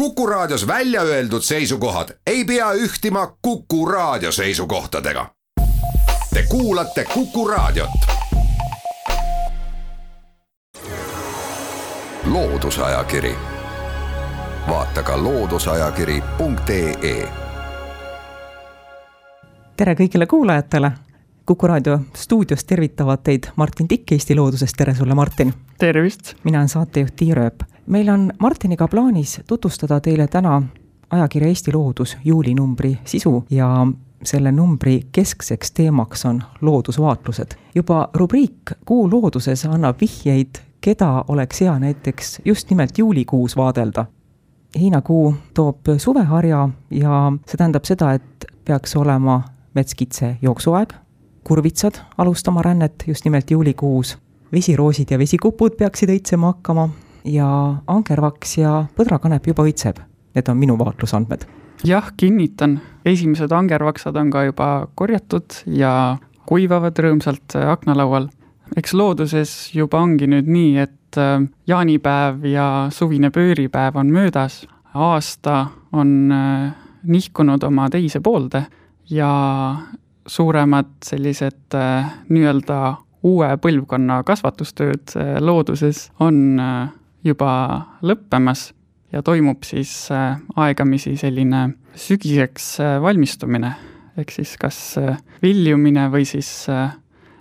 Kuku Raadios välja öeldud seisukohad ei pea ühtima Kuku Raadio seisukohtadega. Te kuulate Kuku Raadiot. loodusajakiri, vaata ka looduseajakiri.ee. tere kõigile kuulajatele. Kuku raadio stuudios tervitavad teid Martin Tikk Eesti Loodusest, tere sulle, Martin! tervist! mina olen saatejuht Tiia Rööp meil on Martiniga plaanis tutvustada teile täna ajakirja Eesti Loodus juulinumbri sisu ja selle numbri keskseks teemaks on loodusvaatlused. juba rubriik Kuu looduses annab vihjeid, keda oleks hea näiteks just nimelt juulikuus vaadelda. heinakuu toob suveharja ja see tähendab seda, et peaks olema metskitse jooksuaeg, kurvitsad alustama rännet just nimelt juulikuus, vesiroosid ja vesikupud peaksid õitsema hakkama ja angervaks ja põdrakanep juba õitseb. Need on minu vaatlusandmed. jah, kinnitan, esimesed angervaksad on ka juba korjatud ja kuivavad rõõmsalt aknalaual. eks looduses juba ongi nüüd nii, et äh, jaanipäev ja suvine pööripäev on möödas, aasta on äh, nihkunud oma teise poolde ja suuremad sellised äh, nii-öelda uue põlvkonna kasvatustööd looduses on juba lõppemas ja toimub siis äh, aegamisi selline sügiseks äh, valmistumine, ehk siis kas äh, viljumine või siis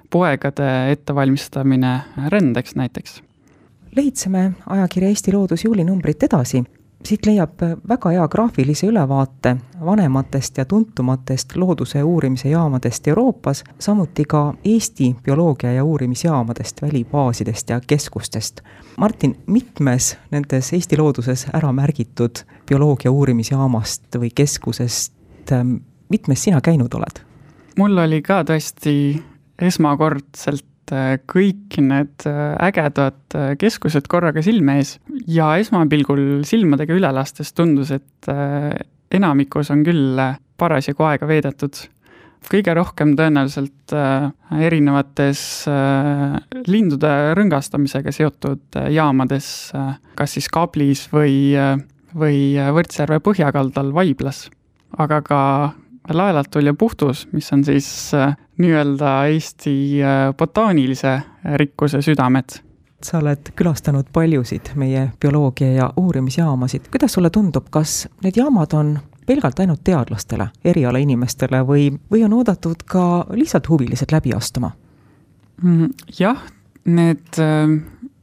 poegade ettevalmistamine rändeks näiteks. lehitseme ajakirja Eesti Loodus juulinumbrit edasi siit leiab väga hea graafilise ülevaate vanematest ja tuntumatest looduse uurimise jaamadest Euroopas, samuti ka Eesti bioloogia ja uurimisjaamadest, välibaasidest ja keskustest. Martin, mitmes nendes Eesti looduses ära märgitud bioloogia uurimisjaamast või keskusest, mitmes sina käinud oled? mul oli ka tõesti esmakordselt Äh, kõik need äh, ägedad äh, keskused korraga silme ees ja esmapilgul silmadega üle lastes tundus, et enamikus on küll parasjagu aega veedetud. kõige rohkem tõenäoliselt erinevates lindude rõngastamisega seotud jaamades, kas siis Kablis või, või Võrtsjärve põhjakaldal Vaiblas, aga ka laelatul ja puhtus, mis on siis äh, nii-öelda Eesti äh, botaanilise rikkuse südamed. sa oled külastanud paljusid meie bioloogia ja uurimisjaamasid, kuidas sulle tundub, kas need jaamad on pelgalt ainult teadlastele, erialainimestele või, või on oodatud ka lihtsalt huvilised läbi astuma? Mm, jah, need äh,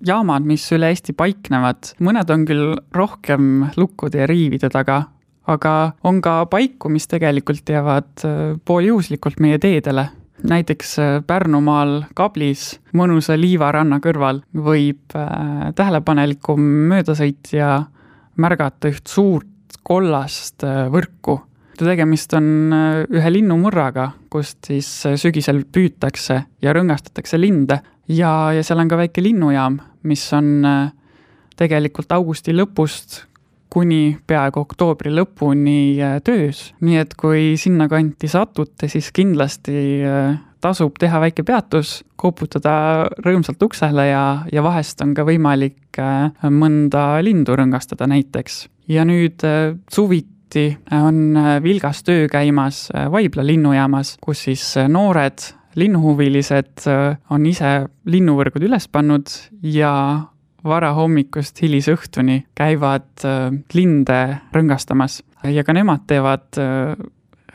jaamad, mis üle Eesti paiknevad, mõned on küll rohkem lukkude ja riivide taga, aga on ka paiku, mis tegelikult jäävad äh, pooljuhuslikult meie teedele. näiteks äh, Pärnumaal Kablis mõnusa liivaranna kõrval võib äh, tähelepanelikum möödasõitja märgata üht suurt kollast võrku. tegemist on ühe linnumurraga, kust siis sügisel püütakse ja rõngastatakse linde ja, ja seal on ka väike linnujaam, mis on tegelikult augusti lõpust kuni peaaegu oktoobri lõpuni äh, töös, nii et kui sinnakanti satute, siis kindlasti äh, tasub teha väike peatus, koputada rõõmsalt uksele ja, ja vahest on ka võimalik äh, mõnda lindu rõngastada näiteks. ja nüüd suviti on vilgas töö käimas Vaibla linnujaamas, kus siis noored linnuhuvilised on ise linnuvõrgud üles pannud ja varahommikust hilisõhtuni käivad äh, linde rõngastamas. Ja ka nemad teevad äh,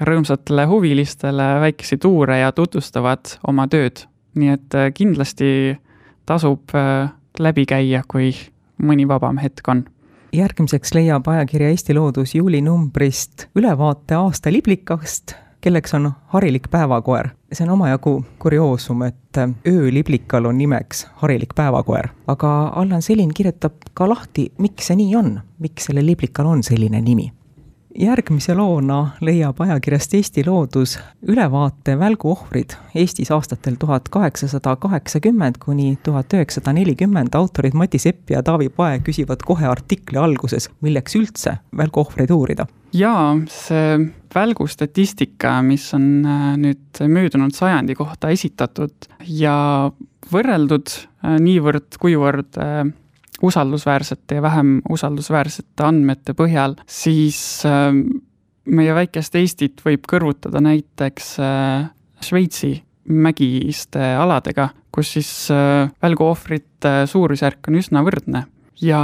rõõmsatele huvilistele väikesi tuure ja tutvustavad oma tööd. nii et äh, kindlasti tasub läbi käia, kui mõni vabam hetk on. Järgmiseks leiab ajakirja Eesti Loodus juulinumbrist ülevaate aasta liblikast kelleks on harilik päevakoer. see on omajagu kurioosum, et ööliblikal on nimeks harilik päevakoer, aga Allan Selin kirjutab ka lahti, miks see nii on, miks sellel liblikal on selline nimi järgmise loona leiab ajakirjast Eesti Loodus ülevaate välguohvrid Eestis aastatel tuhat kaheksasada kaheksakümmend kuni tuhat üheksasada nelikümmend. autorid Mati Sepp ja Taavi Pae küsivad kohe artikli alguses, milleks üldse välguohvreid uurida. jaa, see välgustatistika, mis on äh, nüüd möödunud sajandi kohta esitatud ja võrreldud äh, niivõrd-kuivõrd äh, usaldusväärsete ja vähem usaldusväärsete andmete põhjal, siis meie väikest Eestit võib kõrvutada näiteks Šveitsi mägiste aladega, kus siis välguohvrite suurusjärk on üsna võrdne. Ja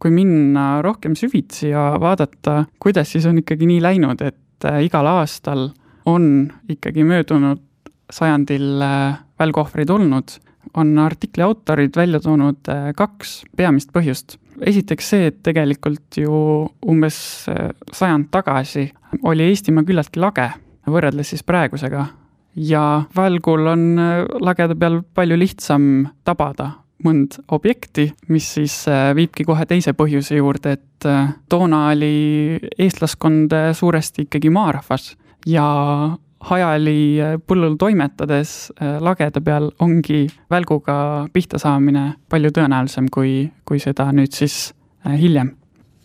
kui minna rohkem süvitsi ja vaadata, kuidas siis on ikkagi nii läinud, et äh, igal aastal on ikkagi möödunud sajandil äh, välguohvreid olnud, on artikli autorid välja toonud äh, kaks peamist põhjust. esiteks see, et tegelikult ju umbes sajand tagasi oli Eestimaa küllaltki lage, võrreldes siis praegusega, ja välgul on lagede peal palju lihtsam tabada mõnd objekti, mis siis äh, viibki kohe teise põhjuse juurde, et äh, toona oli eestlaskond äh, suuresti ikkagi maarahvas ja hajali põllul toimetades lagede peal ongi välguga pihta saamine palju tõenäolisem, kui, kui seda nüüd siis hiljem.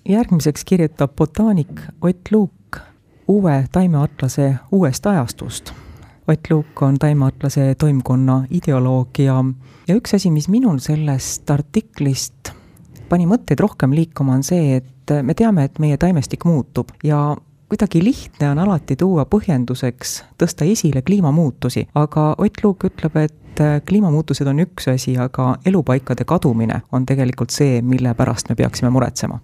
järgmiseks kirjutab botaanik Ott Luuk uue taimeatlase uuest ajastust Ott Luuk on taimeatlase toimkonna ideoloog ja, ja üks asi, mis minul sellest artiklist pani mõtteid rohkem liikuma, on see, et me teame, et meie taimestik muutub ja kuidagi lihtne on alati tuua põhjenduseks tõsta esile kliimamuutusi, aga Ott Luuk ütleb, et kliimamuutused on üks asi, aga elupaikade kadumine on tegelikult see, mille pärast me peaksime muretsema.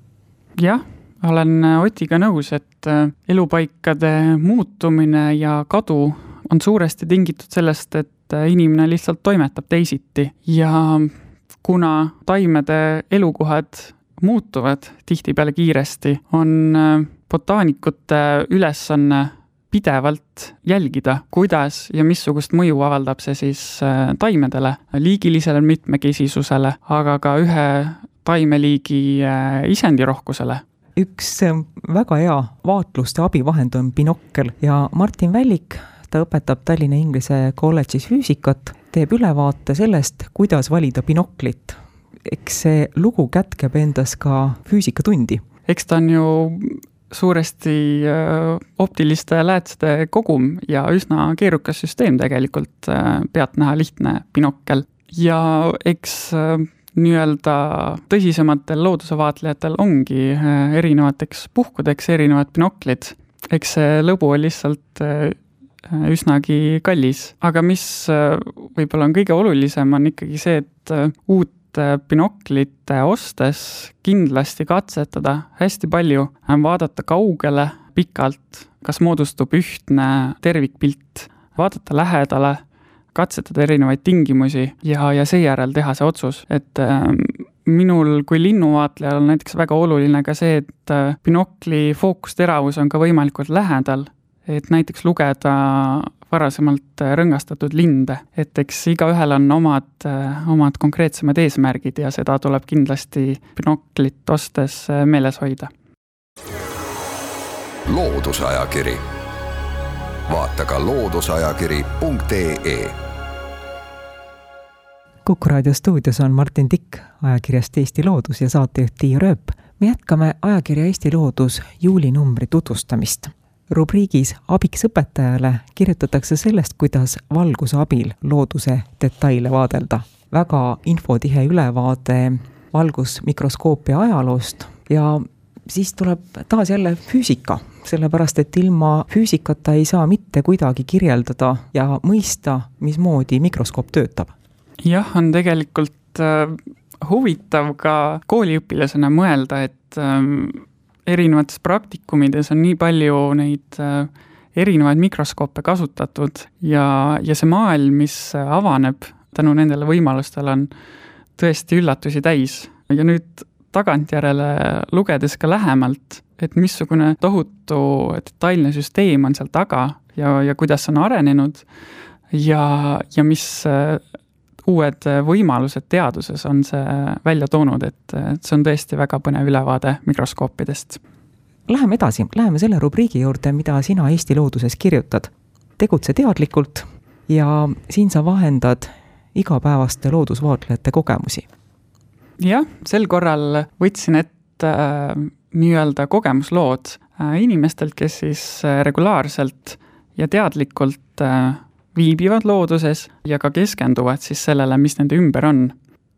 jah, olen Otiga nõus, et elupaikade muutumine ja kadu on suuresti tingitud sellest, et äh, inimene lihtsalt toimetab teisiti ja kuna taimede elukohad muutuvad tihtipeale kiiresti, on äh, botaanikute ülesanne pidevalt jälgida, kuidas ja missugust mõju avaldab see siis äh, taimedele, liigilisele mitmekesisusele, aga ka ühe taimeliigi isendirohkusele üks väga hea vaatluste abivahend on binokkel ja Martin Vällik ta õpetab Tallinna Inglise kolledžis füüsikat, teeb ülevaate sellest, kuidas valida binoklit. eks see lugu kätkeb endas ka füüsikatundi. eks ta on ju suuresti optiliste läätsede kogum ja üsna keerukas süsteem tegelikult, äh, pealtnäha lihtne binokkel. ja eks nii-öelda tõsisematel loodusvaatlejatel ongi erinevateks puhkudeks erinevad binoklid. eks see lõbu on lihtsalt üsnagi kallis, aga mis võib-olla on kõige olulisem, on ikkagi see, et uut binoklite ostes kindlasti katsetada hästi palju, vaadata kaugele, pikalt, kas moodustub ühtne tervikpilt, vaadata lähedale, katsetada erinevaid tingimusi ja, ja seejärel teha see otsus, et minul kui linnuvaatlejal on näiteks väga oluline ka see, et binokli fookusteravus on ka võimalikult lähedal. Et näiteks lugeda varasemalt rõngastatud linde, et eks igaühel on omad, omad konkreetsemad eesmärgid ja seda tuleb kindlasti binoklit ostes meeles hoida. loodusajakiri, vaata ka looduseajakiri.ee Kuku raadio stuudios on Martin Tikk ajakirjast Eesti Loodus ja saatejuht Tiia Rööp. me jätkame ajakirja Eesti Loodus juulinumbri tutvustamist rubriigis Abiks õpetajale kirjutatakse sellest, kuidas valguse abil looduse detaile vaadelda. väga infotihe ülevaade valgusmikroskoopia ajaloost ja siis tuleb taas jälle füüsika, sellepärast et ilma füüsikata ei saa mitte kuidagi kirjeldada ja mõista, mismoodi mikroskoop töötab. jah, on tegelikult äh, huvitav ka kooliõpilasena mõelda, et äh, erinevates praktikumides on nii palju neid äh, erinevaid mikroskoope kasutatud ja, ja see maailm, mis avaneb tänu nendele võimalustele, on tõesti üllatusi täis. ja nüüd tagantjärele lugedes ka lähemalt, et missugune tohutu detailne süsteem on seal taga ja, ja kuidas on arenenud ja, ja mis äh, uued võimalused teaduses on see välja toonud, et, et see on tõesti väga põnev ülevaade mikroskoopidest. Läheme edasi, läheme selle rubriigi juurde, mida sina Eesti looduses kirjutad. tegutse teadlikult ja siin sa vahendad igapäevaste loodusvaatlejate kogemusi. jah, sel korral võtsin ette äh, nii-öelda kogemuslood äh, inimestelt, kes siis äh, regulaarselt ja teadlikult äh, viibivad looduses ja ka keskenduvad siis sellele, mis nende ümber on.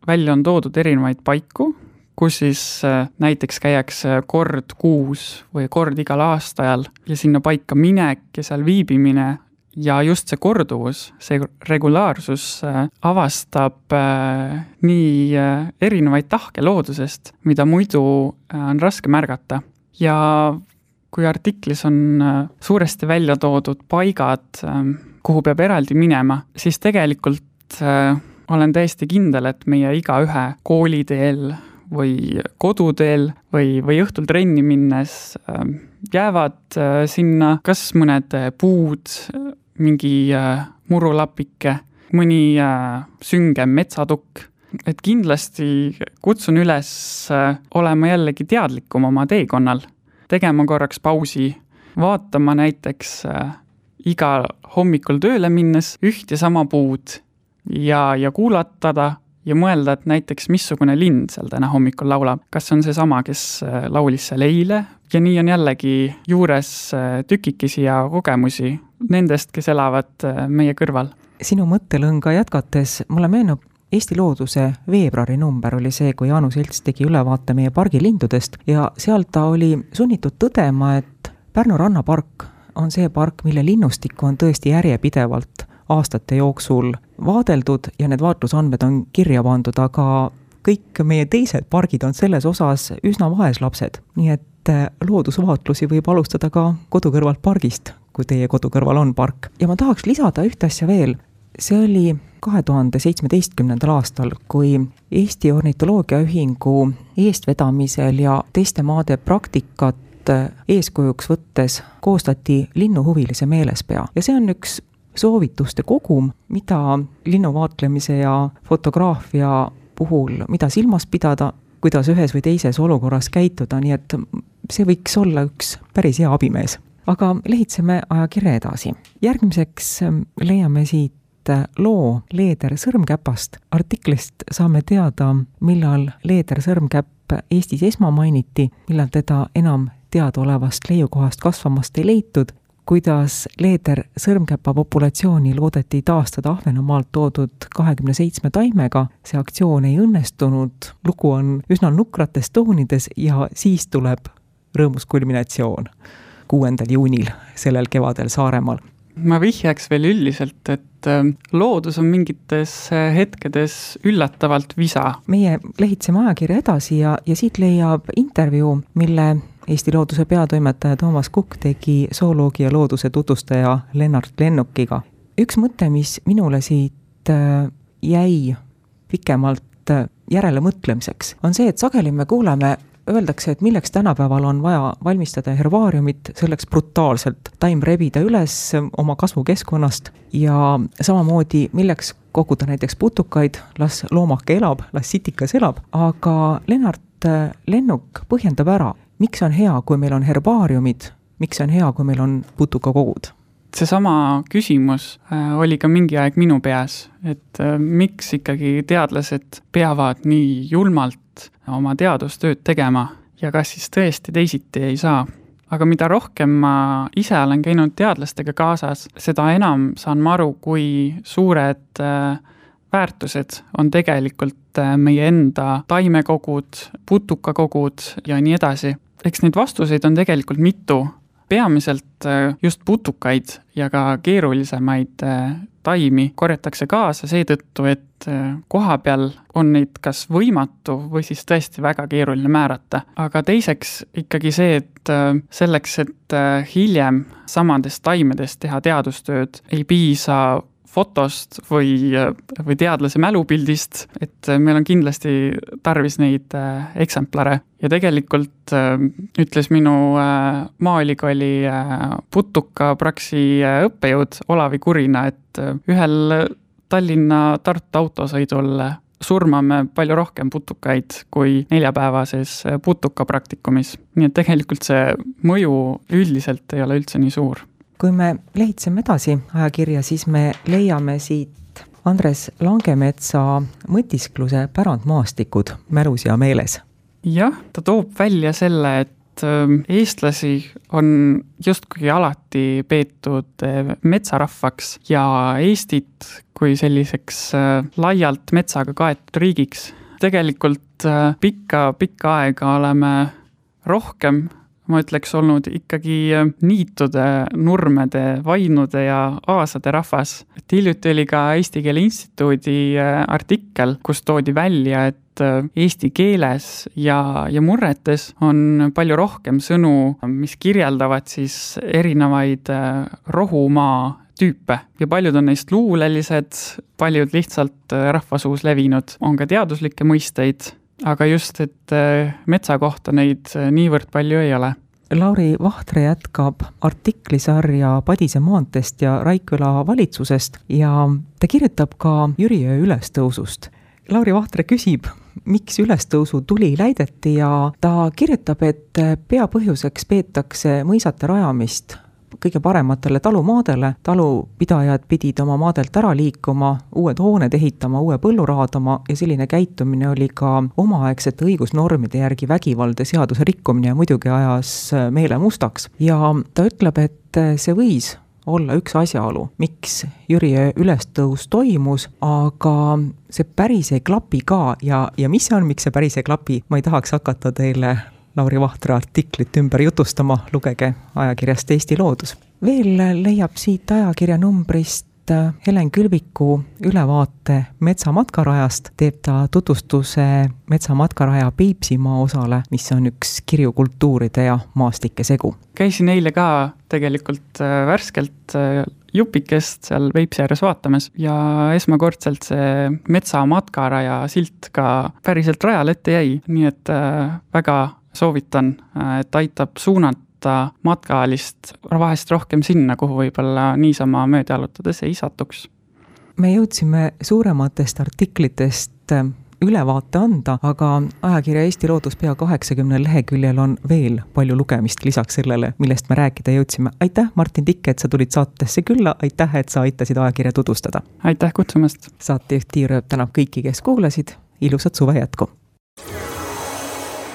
välja on toodud erinevaid paiku, kus siis äh, näiteks käiakse kord kuus või kord igal aastaajal ja sinna paika minek ja seal viibimine ja just see korduvus, see regulaarsus äh, avastab äh, nii erinevaid tahke loodusest, mida muidu on raske märgata. ja kui artiklis on suuresti välja toodud paigad, kuhu peab eraldi minema, siis tegelikult olen täiesti kindel, et meie igaühe kooliteel või koduteel või, või õhtul trenni minnes ähm, jäävad äh, sinna kas mõned äh, puud, mingi äh, murulapike, mõni süngem metsatukk. et kindlasti kutsun üles olema jällegi teadlikum oma teekonnal, tegema korraks pausi, vaatama näiteks iga hommikul tööle minnes üht ja sama puud ja, ja kuulatada ja mõelda, et näiteks missugune lind seal täna hommikul laulab, kas on seesama, kes äh, laulis seal eile ja nii on jällegi juures äh, tükikesi ja kogemusi nendest, kes elavad äh, meie kõrval. sinu mõttelõnga jätkates mulle meenub Eesti Looduse veebruari number oli see, kui Jaanus Elts tegi ülevaate meie pargi lindudest ja seal ta oli sunnitud tõdema, et Pärnu rannapark on see park, mille linnustikku on tõesti järjepidevalt aastate jooksul vaadeldud ja need vaatlusandmed on kirja pandud, aga kõik meie teised pargid on selles osas üsna vaeslapsed, nii et äh, loodusvaatlusi võib alustada ka kodu kõrvalt pargist, kui teie kodu kõrval on park. ja ma tahaks lisada ühte asja veel, see oli kahe tuhande seitsmeteistkümnendal aastal, kui Eesti Ornitoloogiaühingu eestvedamisel ja teiste maade praktikat äh, eeskujuks võttes koostati linnuhuvilise meelespea ja see on üks soovituste kogum, mida linnuvaatlemise ja fotograafia puhul, mida silmas pidada, kuidas ühes või teises olukorras käituda, nii et see võiks olla üks päris hea abimees. aga lehitseme ajakirja edasi. järgmiseks leiame siit loo Leeder sõrmkäpast. artiklist saame teada, millal Leeder sõrmkäpp Eestis esmamainiti, millal teda enam teadaolevast leiukohast kasvamast ei leitud kuidas leeder sõrmkäpa populatsiooni loodeti taastada Ahvenamaalt toodud kahekümne seitsme taimega, see aktsioon ei õnnestunud, lugu on üsna nukrates toonides ja siis tuleb rõõmus kulminatsioon kuuendal juunil sellel kevadel Saaremaal. Ma vihjaks veel üldiselt, et ähm, loodus on mingites äh, hetkedes üllatavalt visa. meie lehitseme ajakirja edasi ja, ja siit leiab intervjuu, mille Eesti Looduse peatoimetaja Toomas Kukk tegi zooloogia looduse tutvustaja Lennart Lennukiga. üks mõte, mis minule siit äh, jäi pikemalt äh, järelemõtlemiseks, on see, et sageli me kuuleme öeldakse, et milleks tänapäeval on vaja valmistada herbaariumit, selleks brutaalselt. Taim rebida üles oma kasvukeskkonnast ja samamoodi, milleks koguda näiteks putukaid, las loomake elab, las sitikas elab, aga Lennart Lennuk põhjendab ära, miks on hea, kui meil on herbaariumid, miks on hea, kui meil on putukakogud? seesama küsimus äh, oli ka mingi aeg minu peas, et äh, miks ikkagi teadlased peavad nii julmalt oma teadustööd tegema ja kas siis tõesti teisiti ei saa. aga mida rohkem ma ise olen käinud teadlastega kaasas, seda enam saan ma aru, kui suured äh, väärtused on tegelikult meie enda taimekogud, putukakogud ja nii edasi eks neid vastuseid on tegelikult mitu, peamiselt äh, just putukaid ja ka keerulisemaid äh, taimi korjatakse kaasa seetõttu, et äh, koha peal on neid kas võimatu või siis tõesti väga keeruline määrata. aga teiseks ikkagi see, et selleks, et hiljem samadest taimedest teha teadustööd, ei piisa fotost või, või teadlase mälupildist, et meil on kindlasti tarvis neid äh, eksemplare. ja tegelikult äh, ütles minu äh, Maaülikooli putukapraksi õppejõud Olavi Kurina, et ühel Tallinna-Tartu autosõidul surmame palju rohkem putukaid kui neljapäevases putukapraktikumis. nii et tegelikult see mõju üldiselt ei ole üldse nii suur kui me lehitseme edasi ajakirja, siis me leiame siit Andres Langemetsa mõtiskluse Pärandmaastikud mälus ja meeles. jah, ta toob välja selle, et ähm, eestlasi on justkui alati peetud äh, metsarahvaks ja Eestit kui selliseks äh, laialt metsaga kaetud riigiks tegelikult pikka-pikka aega oleme rohkem ma ütleks, olnud ikkagi äh, niitude, nurmede, vainude ja aasade rahvas. et hiljuti oli ka Eesti Keele Instituudi äh, artikkel, kus toodi välja, et äh, eesti keeles ja, ja murretes on palju rohkem sõnu, mis kirjeldavad siis erinevaid rohumaa tüüpe ja paljud on neist luulelised, paljud lihtsalt rahvasuus levinud, on ka teaduslikke mõisteid aga just, et äh, metsa kohta neid äh, niivõrd palju ei ole. Lauri Vahtre jätkab artiklisarja Padise maanteest ja Raikküla valitsusest ja ta kirjutab ka Jüriöö ülestõusust. Lauri Vahtre küsib, miks ülestõusu tuli läideti ja ta kirjutab, et peapõhjuseks peetakse mõisate rajamist kõige parematele talumaadele, talupidajad pidid oma maadelt ära liikuma, uued hooned ehitama, uue põllu raadama ja selline käitumine oli ka omaaegsete õigusnormide järgi vägivald ja seaduse rikkumine ja muidugi ajas meele mustaks. ja ta ütleb, et see võis olla üks asjaolu, miks Jüri ülestõus toimus, aga see päris ei klapi ka ja, ja mis see on, miks see päris ei klapi, ma ei tahaks hakata teile Lauri Vahtre artiklit ümber jutustama, lugege ajakirjast Eesti Loodus. veel leiab siit ajakirja numbrist äh, Helen Külviku ülevaate metsamatkarajast, teeb ta tutvustuse metsamatkaraja Peipsimaa osale, mis on üks kirjukultuuride ja maastike segu. käisin eile ka tegelikult äh, värskelt äh, jupikest seal Peipsi ääres vaatamas ja esmakordselt see metsamatkaraja silt ka päriselt rajale ette jäi, nii et väga soovitan, et aitab suunata matkaalist vahest rohkem sinna, kuhu võib-olla niisama mööda jalutades ei satuks. me jõudsime suurematest artiklitest äh, ülevaate anda, aga ajakirja Eesti Loodus pea kaheksakümnel leheküljel on veel palju lugemist lisaks sellele, millest me rääkida jõudsime. aitäh, Martin Tikk, et sa tulid saatesse külla, aitäh, et sa aitasid ajakirja tutvustada. aitäh kutsumast. saatejuht Tiir Ööp tänab kõiki, kes kuulasid, ilusat suve jätku